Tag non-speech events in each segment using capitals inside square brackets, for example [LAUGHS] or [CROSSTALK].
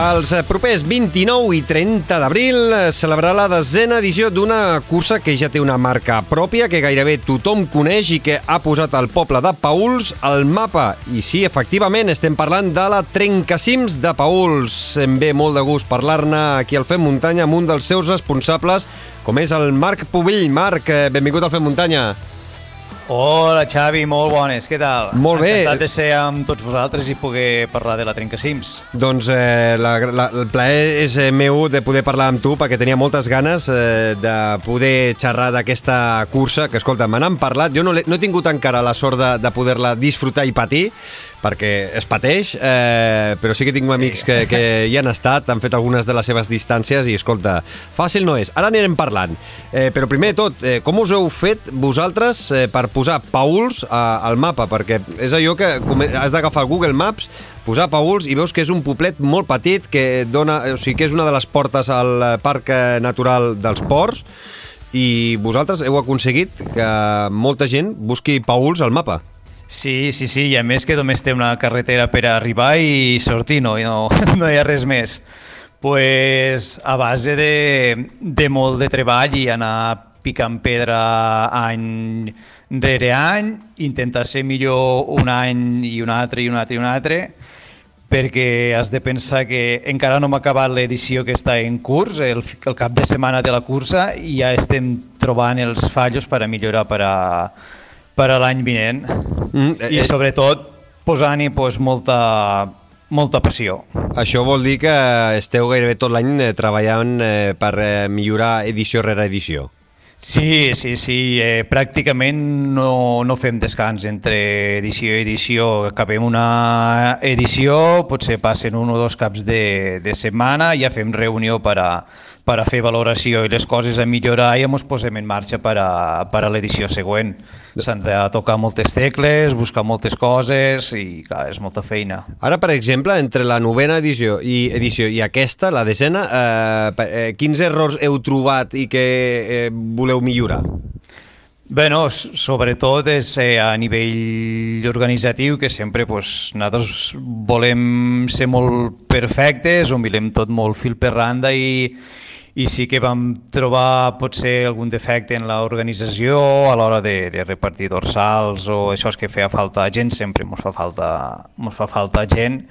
Els eh, propers 29 i 30 d'abril eh, celebrarà la desena edició d'una cursa que ja té una marca pròpia, que gairebé tothom coneix i que ha posat el poble de Pauls al mapa. I sí, efectivament, estem parlant de la Trencacims de Pauls. Em ve molt de gust parlar-ne aquí al Fem Muntanya amb un dels seus responsables, com és el Marc Pubill. Marc, eh, benvingut al Fem Muntanya. Hola Xavi, molt bones, què tal? Molt bé. Encantat de ser amb tots vosaltres i poder parlar de la Trencacims. Doncs eh, la, la, el plaer és eh, meu de poder parlar amb tu perquè tenia moltes ganes eh, de poder xerrar d'aquesta cursa que, escolta, me n'han parlat, jo no, no he tingut encara la sort de, de poder-la disfrutar i patir, perquè es pateix, eh, però sí que tinc amics que, que hi han estat, han fet algunes de les seves distàncies i, escolta, fàcil no és. Ara anirem parlant. Eh, però primer tot, eh, com us heu fet vosaltres eh, per posar Pauls a, al mapa? Perquè és allò que has d'agafar Google Maps, posar Pauls i veus que és un poblet molt petit que dona, o sigui, que és una de les portes al Parc Natural dels Ports i vosaltres heu aconseguit que molta gent busqui Pauls al mapa. Sí, sí, sí, i a més que només té una carretera per arribar i sortir, no, no, [LAUGHS] no hi ha res més. pues, a base de, de molt de treball i anar picant pedra any rere any, intentar ser millor un any i un altre i un altre i un altre, perquè has de pensar que encara no hem acabat l'edició que està en curs, el, el cap de setmana de la cursa, i ja estem trobant els fallos per a millorar per a, per a l'any vinent mm, eh, i sobretot posant-hi pues, molta, molta passió. Això vol dir que esteu gairebé tot l'any eh, treballant eh, per eh, millorar edició rere edició. Sí, sí, sí. Eh, pràcticament no, no fem descans entre edició i edició. Acabem una edició, potser passen un o dos caps de, de setmana, ja fem reunió per a, per a fer valoració i les coses a millorar i ens posem en marxa per a, per a l'edició següent. S'han de tocar moltes tecles, buscar moltes coses i, clar, és molta feina. Ara, per exemple, entre la novena edició i, edició i aquesta, la desena, eh, eh, quins errors heu trobat i que eh, voleu millorar? Bé, no, sobretot és eh, a nivell organitzatiu que sempre pues, nosaltres volem ser molt perfectes, ho mirem tot molt fil per randa i, i sí que vam trobar potser algun defecte en l'organització a l'hora de, de repartir dorsals o això és que feia falta gent, sempre ens fa falta, ens fa falta gent,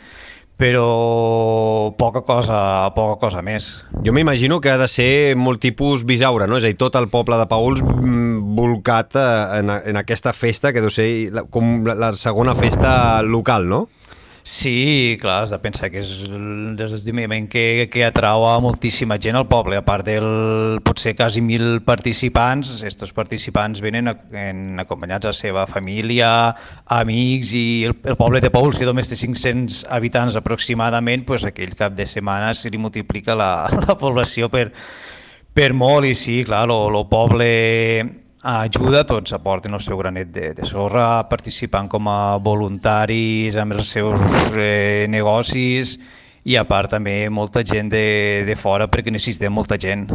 però poca cosa, poca cosa més. Jo m'imagino que ha de ser molt tipus bisaure, no? És a dir, tot el poble de Pauls mm, volcat eh, en, en aquesta festa que deu ser com la segona festa local, no? Sí, clar, has de pensar que és l'esdeveniment que, que atrau a moltíssima gent al poble, a part del potser quasi mil participants, aquests participants venen a, en, acompanyats a la seva família, amics i el, el poble de Paul, si només té 500 habitants aproximadament, pues aquell cap de setmana se li multiplica la, [LAUGHS] la població per, per molt. I sí, clar, el poble ajuda, tots aporten el seu granet de, de sorra, participant com a voluntaris amb els seus eh, negocis i a part també molta gent de, de fora perquè necessitem molta gent.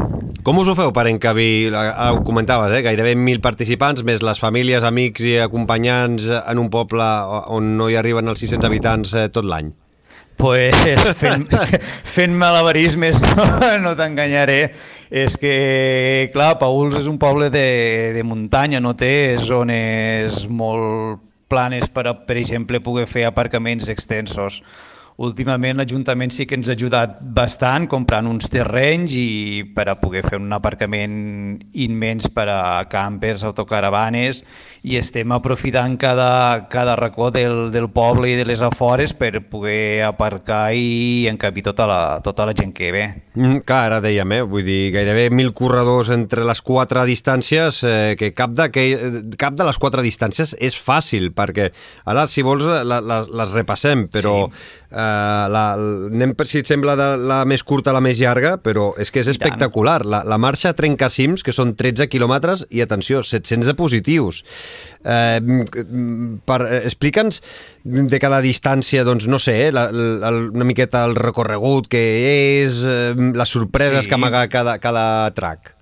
Com us ho feu per encabir, ho comentaves, eh? gairebé mil participants, més les famílies, amics i acompanyants en un poble on no hi arriben els 600 habitants eh, tot l'any? Pues fent, [LAUGHS] fent malabarismes, no, no t'enganyaré és que, clar, Pauls és un poble de, de muntanya, no té zones molt planes per, a, per exemple, poder fer aparcaments extensos. Últimament l'Ajuntament sí que ens ha ajudat bastant comprant uns terrenys i per a poder fer un aparcament immens per a campers, autocaravanes i estem aprofitant cada, cada racó del, del poble i de les afores per poder aparcar i encabir tota la, tota la gent que ve. Mm, clar, ara dèiem, eh? vull dir, gairebé mil corredors entre les quatre distàncies, eh, que cap de, que cap de les quatre distàncies és fàcil, perquè ara, si vols, la, la, les repassem, però sí Uh, la, anem per si et sembla de la més curta a la més llarga, però és que és espectacular. La, la marxa trenca cims, que són 13 quilòmetres, i atenció, 700 de positius. Uh, per, Explica'ns de cada distància, doncs, no sé, la, la, una miqueta el recorregut que és, uh, les sorpreses sí. que amaga cada, cada track.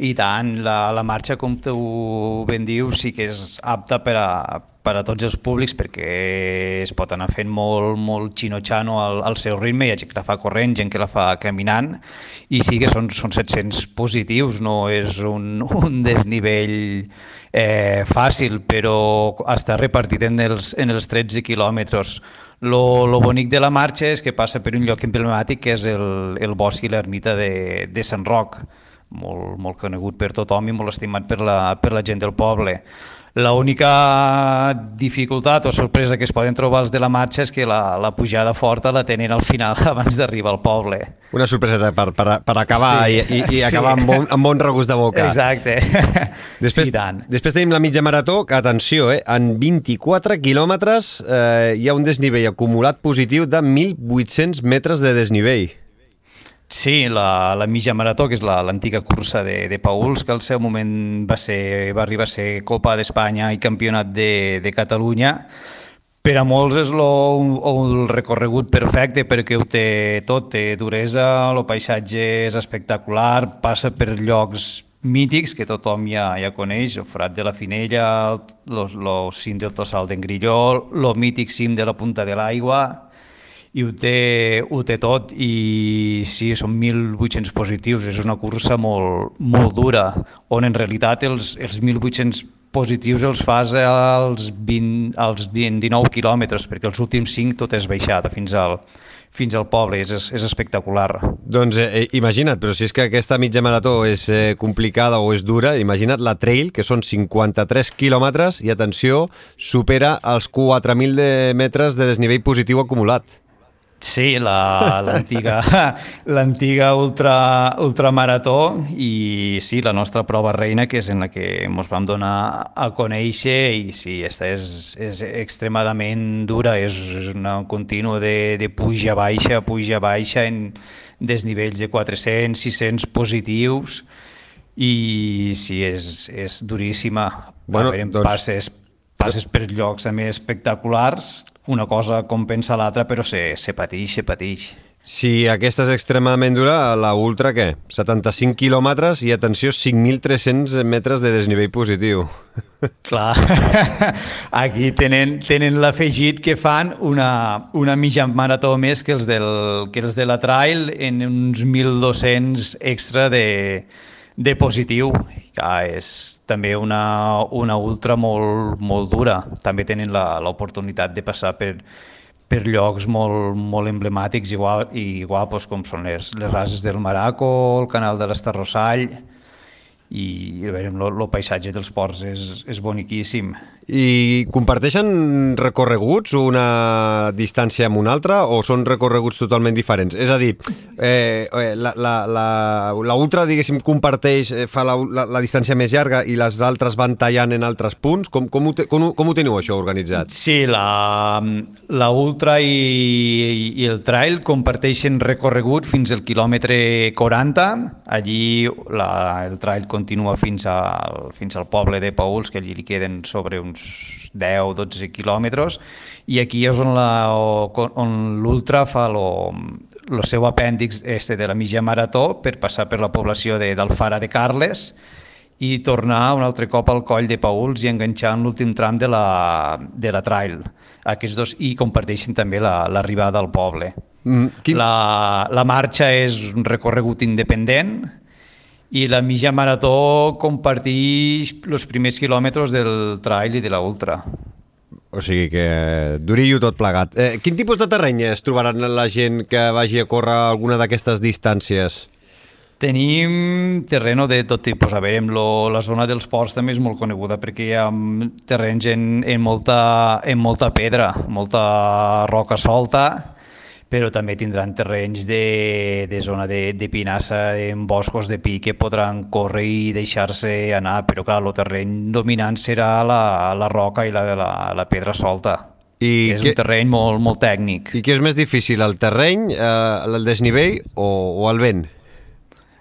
I tant, la, la marxa, com tu ben dius, sí que és apta per a, per a tots els públics perquè es pot anar fent molt, molt xino-xano al, al seu ritme, hi ha gent que la fa corrent, gent que la fa caminant, i sí que són, són 700 positius, no és un, [LAUGHS] un desnivell eh, fàcil, però està repartit en els, en els 13 quilòmetres. Lo, lo bonic de la marxa és que passa per un lloc emblemàtic que és el, el bosc i l'ermita de, de Sant Roc, molt, molt conegut per tothom i molt estimat per la, per la gent del poble. L'única dificultat o sorpresa que es poden trobar els de la marxa és que la, la pujada forta la tenen al final [LAUGHS] abans d'arribar al poble. Una sorpresa per, per, per acabar sí. i, i, i acabar sí. amb, bon, amb bon regust de boca. Exacte. [LAUGHS] Després, sí, tant. després tenim la mitja marató, que atenció, eh, en 24 quilòmetres eh, hi ha un desnivell acumulat positiu de 1.800 metres de desnivell. Sí, la, la mitja marató, que és l'antiga la, cursa de, de Pauls, que al seu moment va, ser, va arribar a ser Copa d'Espanya i Campionat de, de Catalunya. Per a molts és lo, el recorregut perfecte perquè ho té tot, té duresa, el paisatge és espectacular, passa per llocs mítics que tothom ja, ja coneix, el Frat de la Finella, el cim del Tossal d'en Grillol, el mític cim de la Punta de l'Aigua, i ho té, ho té tot i sí, són 1.800 positius, és una cursa molt, molt dura, on en realitat els, els 1.800 positius els fas als, 20, als 19 quilòmetres, perquè els últims 5 tot és baixada fins al, fins al poble, és, és espectacular. Doncs eh, imagina't, però si és que aquesta mitja marató és eh, complicada o és dura, imagina't la trail, que són 53 quilòmetres i, atenció, supera els 4.000 metres de desnivell positiu acumulat. Sí, l'antiga [LAUGHS] l'antiga ultra, ultramarató i sí, la nostra prova reina, que és en la que ens vam donar a conèixer i sí, esta és, és extremadament dura, és, una continu de, de puja-baixa, puja-baixa en desnivells de 400, 600 positius i sí, és, és duríssima. Bueno, doncs... passes, passes per llocs també espectaculars, una cosa compensa l'altra, però se, se patix, se patix. Si aquesta és extremadament dura, la ultra què? 75 quilòmetres i atenció, 5.300 metres de desnivell positiu. [LAUGHS] Clar, [LAUGHS] aquí tenen, tenen l'afegit que fan una, una mitja marató més que els, del, que els de la trail en uns 1.200 extra de, de positiu, que és també una, una ultra molt, molt dura. També tenen l'oportunitat de passar per, per llocs molt, molt emblemàtics i, i guapos com són les, les rases del Maraco, el canal de l'Estarrossall, i a veure, el paisatge dels ports és, és boniquíssim. I comparteixen recorreguts una distància amb una altra o són recorreguts totalment diferents? És a dir, eh, eh la, la, la, la ultra, diguéssim, comparteix, eh, fa la, la, la distància més llarga i les altres van tallant en altres punts? Com, com, ho, te, com, com ho teniu això organitzat? Sí, la, la ultra i, i el trail comparteixen recorregut fins al quilòmetre 40. Allí la, el trail continua fins al, fins al poble de Pauls, que allí li queden sobre uns 10-12 quilòmetres, i aquí és on l'Ultra fa el seu apèndix este de la mitja marató per passar per la població d'Alfara de, de Carles i tornar un altre cop al coll de Pauls i enganxar en l'últim tram de la, de la trail. Aquests dos i comparteixen també l'arribada la, al poble. Mm, quin... la, la marxa és un recorregut independent, i la mitja marató comparteix els primers quilòmetres del trail i de la ultra. O sigui que durillo tot plegat. Eh, quin tipus de terreny es trobaran la gent que vagi a córrer alguna d'aquestes distàncies? Tenim terreno de tot tipus. A veure, lo, la zona dels ports també és molt coneguda perquè hi ha terrenys en, en, molta, en molta pedra, molta roca solta, però també tindran terrenys de, de zona de, de pinassa, en boscos de pi que podran córrer i deixar-se anar, però clar, el terreny dominant serà la, la roca i la, la, la pedra solta. I és què- un terreny molt, molt tècnic. I què és més difícil, el terreny, eh, el desnivell o, o el vent?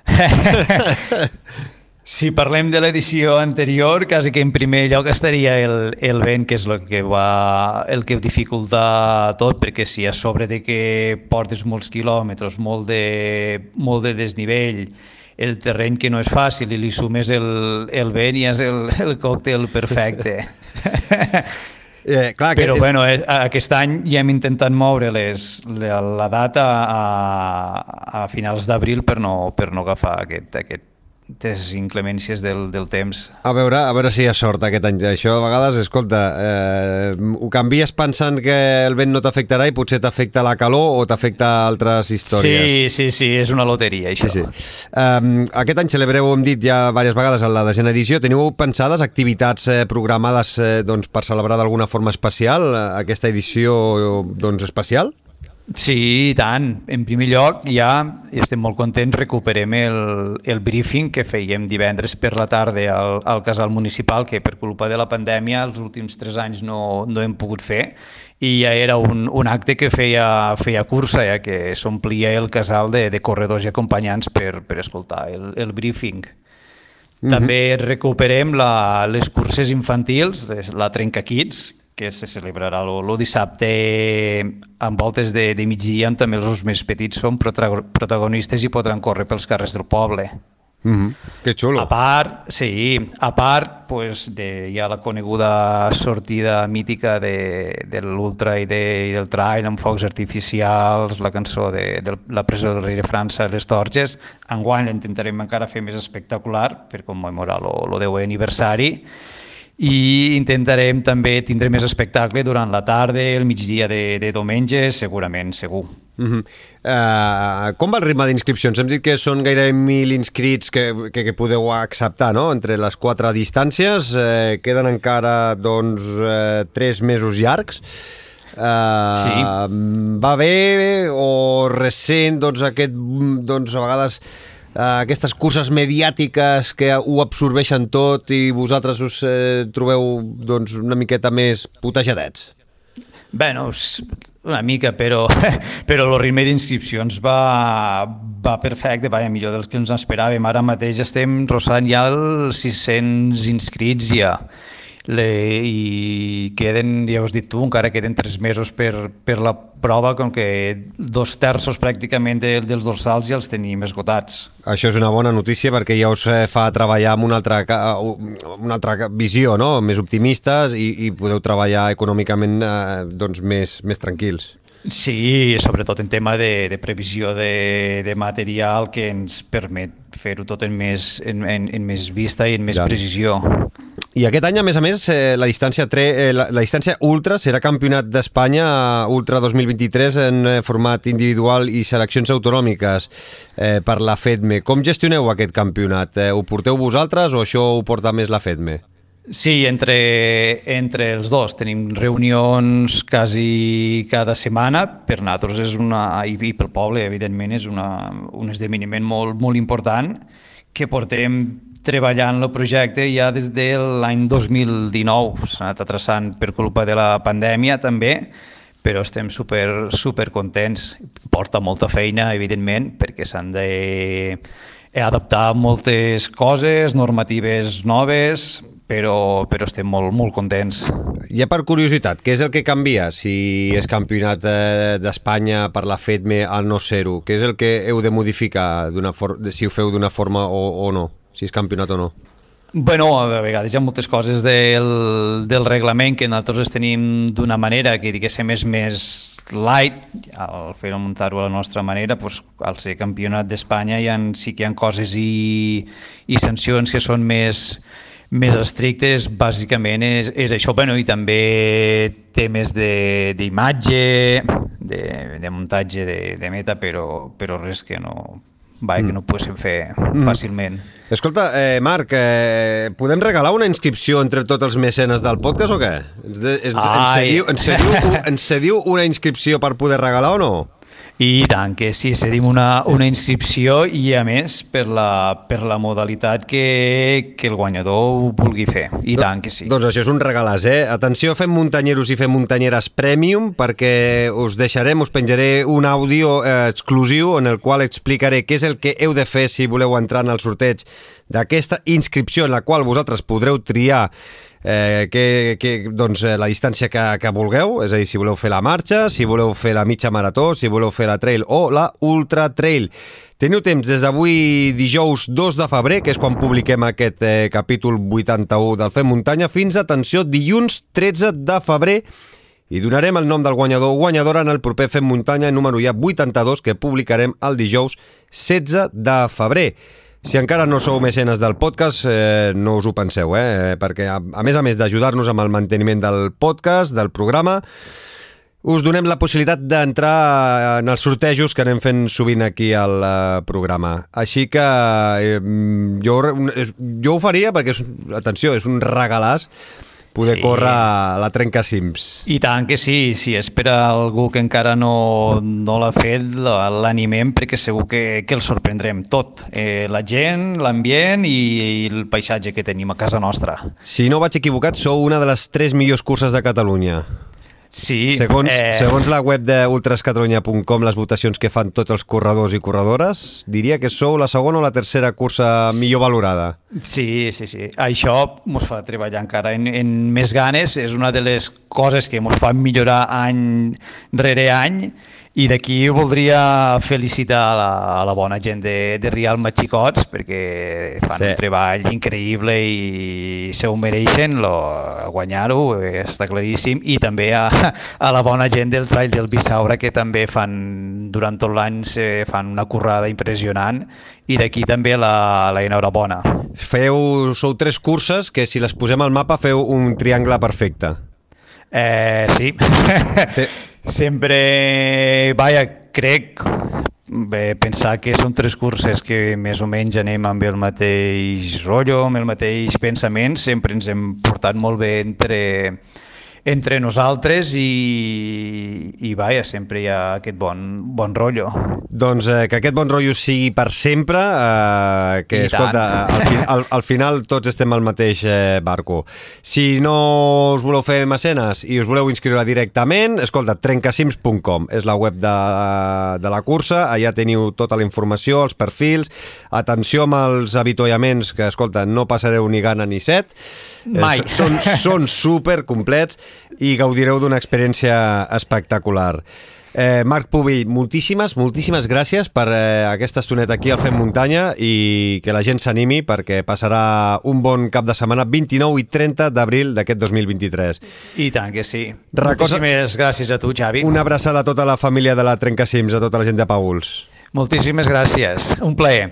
[LAUGHS] Si parlem de l'edició anterior, quasi que en primer lloc estaria el, el vent, que és el que va el que dificulta tot, perquè si a sobre de que portes molts quilòmetres, molt de, molt de desnivell, el terreny que no és fàcil i li sumes el, el vent i és el, el còctel perfecte. [LAUGHS] Eh, clar, Però que, bueno, eh, aquest any ja hem intentat moure les, la, la data a, a finals d'abril per, no, per no agafar aquest, aquestes inclemències del, del temps. A veure, a veure si hi ha sort aquest any. Això a vegades, escolta, eh, ho canvies pensant que el vent no t'afectarà i potser t'afecta la calor o t'afecta altres històries. Sí, sí, sí, és una loteria, això. Sí, sí. Um, aquest any celebreu, hem dit ja diverses vegades, en la desena edició. Teniu pensades activitats eh, programades eh, doncs, per celebrar d'alguna forma especial eh, aquesta edició doncs, especial? Sí, i tant. En primer lloc, ja estem molt contents, recuperem el, el briefing que fèiem divendres per la tarda al, al casal municipal, que per culpa de la pandèmia els últims tres anys no, no hem pogut fer, i ja era un, un acte que feia, feia cursa, ja que s'omplia el casal de, de corredors i acompanyants per, per escoltar el, el briefing. També recuperem la, les curses infantils, les, la Trenca Kids, que se celebrarà el dissabte amb voltes de, de migdia, on també els més petits són protago- protagonistes i podran córrer pels carrers del poble. Mm -hmm. Que xulo. A part, sí, a part pues, de ja la coneguda sortida mítica de, de l'Ultra i, de, i del trail amb focs artificials, la cançó de, de la presó del rei de França, les torxes, enguany l'intentarem encara fer més espectacular per commemorar el 10è aniversari i intentarem també tindre més espectacle durant la tarda, el migdia de, de diumenge, segurament, segur. Uh -huh. uh, com va el ritme d'inscripcions? Hem dit que són gairebé 1.000 inscrits que, que, que podeu acceptar no? entre les quatre distàncies. Eh, queden encara doncs, eh, tres mesos llargs. Uh, Sí. Va bé o recent doncs, aquest, doncs, a vegades uh, aquestes curses mediàtiques que ho absorbeixen tot i vosaltres us eh, trobeu doncs, una miqueta més putejadets? Bueno, s- una mica, però, [LAUGHS] però el ritme d'inscripcions va, va perfecte, vaja, millor dels que ens esperàvem. Ara mateix estem rossant ja els 600 inscrits ja. Le, I queden, ja ho has dit tu, encara queden tres mesos per, per la prova, com que dos terços pràcticament de, dels dorsals ja els tenim esgotats. Això és una bona notícia perquè ja us eh, fa treballar amb una altra, ca- una altra visió, no? més optimistes i, i podeu treballar econòmicament eh, doncs més, més tranquils. Sí, sobretot en tema de, de previsió de, de material que ens permet fer-ho tot en més, en, en, en més vista i en més Ja. precisió. I aquest any, a més a més, eh, la, distància tre, eh, la, la distància ultra serà campionat d'Espanya Ultra 2023 en eh, format individual i seleccions autonòmiques eh, per la FEDME. Com gestioneu aquest campionat? Eh, ho porteu vosaltres o això ho porta més la FEDME? Sí, entre, entre els dos tenim reunions quasi cada setmana. Per nosaltres és una, i pel poble, evidentment, és una, un esdeveniment molt, molt important que portem treballant el projecte ja des de l'any 2019. S'ha anat atrasant per culpa de la pandèmia també, però estem super, super contents. Porta molta feina, evidentment, perquè s'han de adaptar moltes coses, normatives noves, però, però estem molt, molt contents. Ja per curiositat, què és el que canvia si és campionat eh, d'Espanya per la FEDME al no ser-ho? Què és el que heu de modificar si ho feu d'una forma o, o no? Si és campionat o no? Bueno, a vegades hi ha moltes coses del, del reglament que nosaltres les tenim d'una manera que diguéssim és més light, al fer muntar-ho a la nostra manera, doncs, al ser campionat d'Espanya hi ha, sí que hi ha coses i, i sancions que són més, més estrictes, bàsicament és, és això, bueno, i també temes de- d'imatge, de, de muntatge de, de meta, però, però res que no, va, que no poguéssim fer fàcilment. Escolta, eh, Marc, eh, podem regalar una inscripció entre tots els mecenes del podcast o què? Ens, de, ens, ens, cediu, ens, cediu, ens cediu una inscripció per poder regalar o no? I tant, que sí, cedim una, una inscripció i a més per la, per la modalitat que, que el guanyador ho vulgui fer. I tant que sí. Doncs això és un regalàs, eh? Atenció, fem muntanyeros i fem muntanyeres premium perquè us deixarem, us penjaré un àudio eh, exclusiu en el qual explicaré què és el que heu de fer si voleu entrar en el sorteig d'aquesta inscripció en la qual vosaltres podreu triar eh, que, que, doncs, eh, la distància que, que vulgueu, és a dir, si voleu fer la marxa, si voleu fer la mitja marató, si voleu fer la trail o la ultra trail. Teniu temps des d'avui dijous 2 de febrer, que és quan publiquem aquest eh, capítol 81 del Fem Muntanya, fins, atenció, dilluns 13 de febrer, i donarem el nom del guanyador o guanyadora en el proper Fem Muntanya número ja 82 que publicarem el dijous 16 de febrer. Si encara no sou mecenes del podcast, eh, no us ho penseu, eh? perquè a, a més a més d'ajudar-nos amb el manteniment del podcast, del programa, us donem la possibilitat d'entrar en els sortejos que anem fent sovint aquí al uh, programa. Així que eh, jo, jo ho faria perquè, és, atenció, és un regalàs poder sí. córrer la Trencacims. I tant que sí, si és per a algú que encara no, no l'ha fet, l'animem perquè segur que, que el sorprendrem tot. Eh, la gent, l'ambient i, i el paisatge que tenim a casa nostra. Si no vaig equivocat, sou una de les tres millors curses de Catalunya. Sí. Segons, eh... segons la web d'ultrascatalunya.com, les votacions que fan tots els corredors i corredores, diria que sou la segona o la tercera cursa millor valorada. Sí, sí, sí. Això ens fa treballar encara en, en més ganes. És una de les coses que ens fa millorar any rere any i d'aquí voldria felicitar a la, a la bona gent de, de Rial Machicots perquè fan sí. un treball increïble i se ho mereixen guanyar-ho, està claríssim i també a, a la bona gent del Trail del Bissaura que també fan durant tot l'any fan una currada impressionant i d'aquí també la, la enhorabona. Feu, sou tres curses que si les posem al mapa feu un triangle perfecte. Eh, sí. sí. [LAUGHS] Sempre, vaja, crec, bé, pensar que són tres curses que més o menys anem amb el mateix rotllo, amb el mateix pensament, sempre ens hem portat molt bé entre, entre nosaltres i, i vaja, sempre hi ha aquest bon, bon rotllo. Doncs eh, que aquest bon rotllo sigui per sempre, eh, que I escolta, al, fi, al, al final tots estem al mateix eh, barco. Si no us voleu fer mecenes i us voleu inscriure directament, escolta, trencacims.com és la web de, de la cursa, allà teniu tota la informació, els perfils, atenció amb els avituallaments, que escolta, no passareu ni gana ni set, Mai. Eh, són, són [LAUGHS] super complets i gaudireu d'una experiència espectacular. Eh, Marc Pubill, moltíssimes, moltíssimes gràcies per eh, aquesta estoneta aquí al Fem Muntanya i que la gent s'animi perquè passarà un bon cap de setmana 29 i 30 d'abril d'aquest 2023. I tant que sí. Recosa... Moltíssimes gràcies a tu, Xavi. Una abraçada a tota la família de la Trencacims, a tota la gent de Pauls. Moltíssimes gràcies. Un plaer.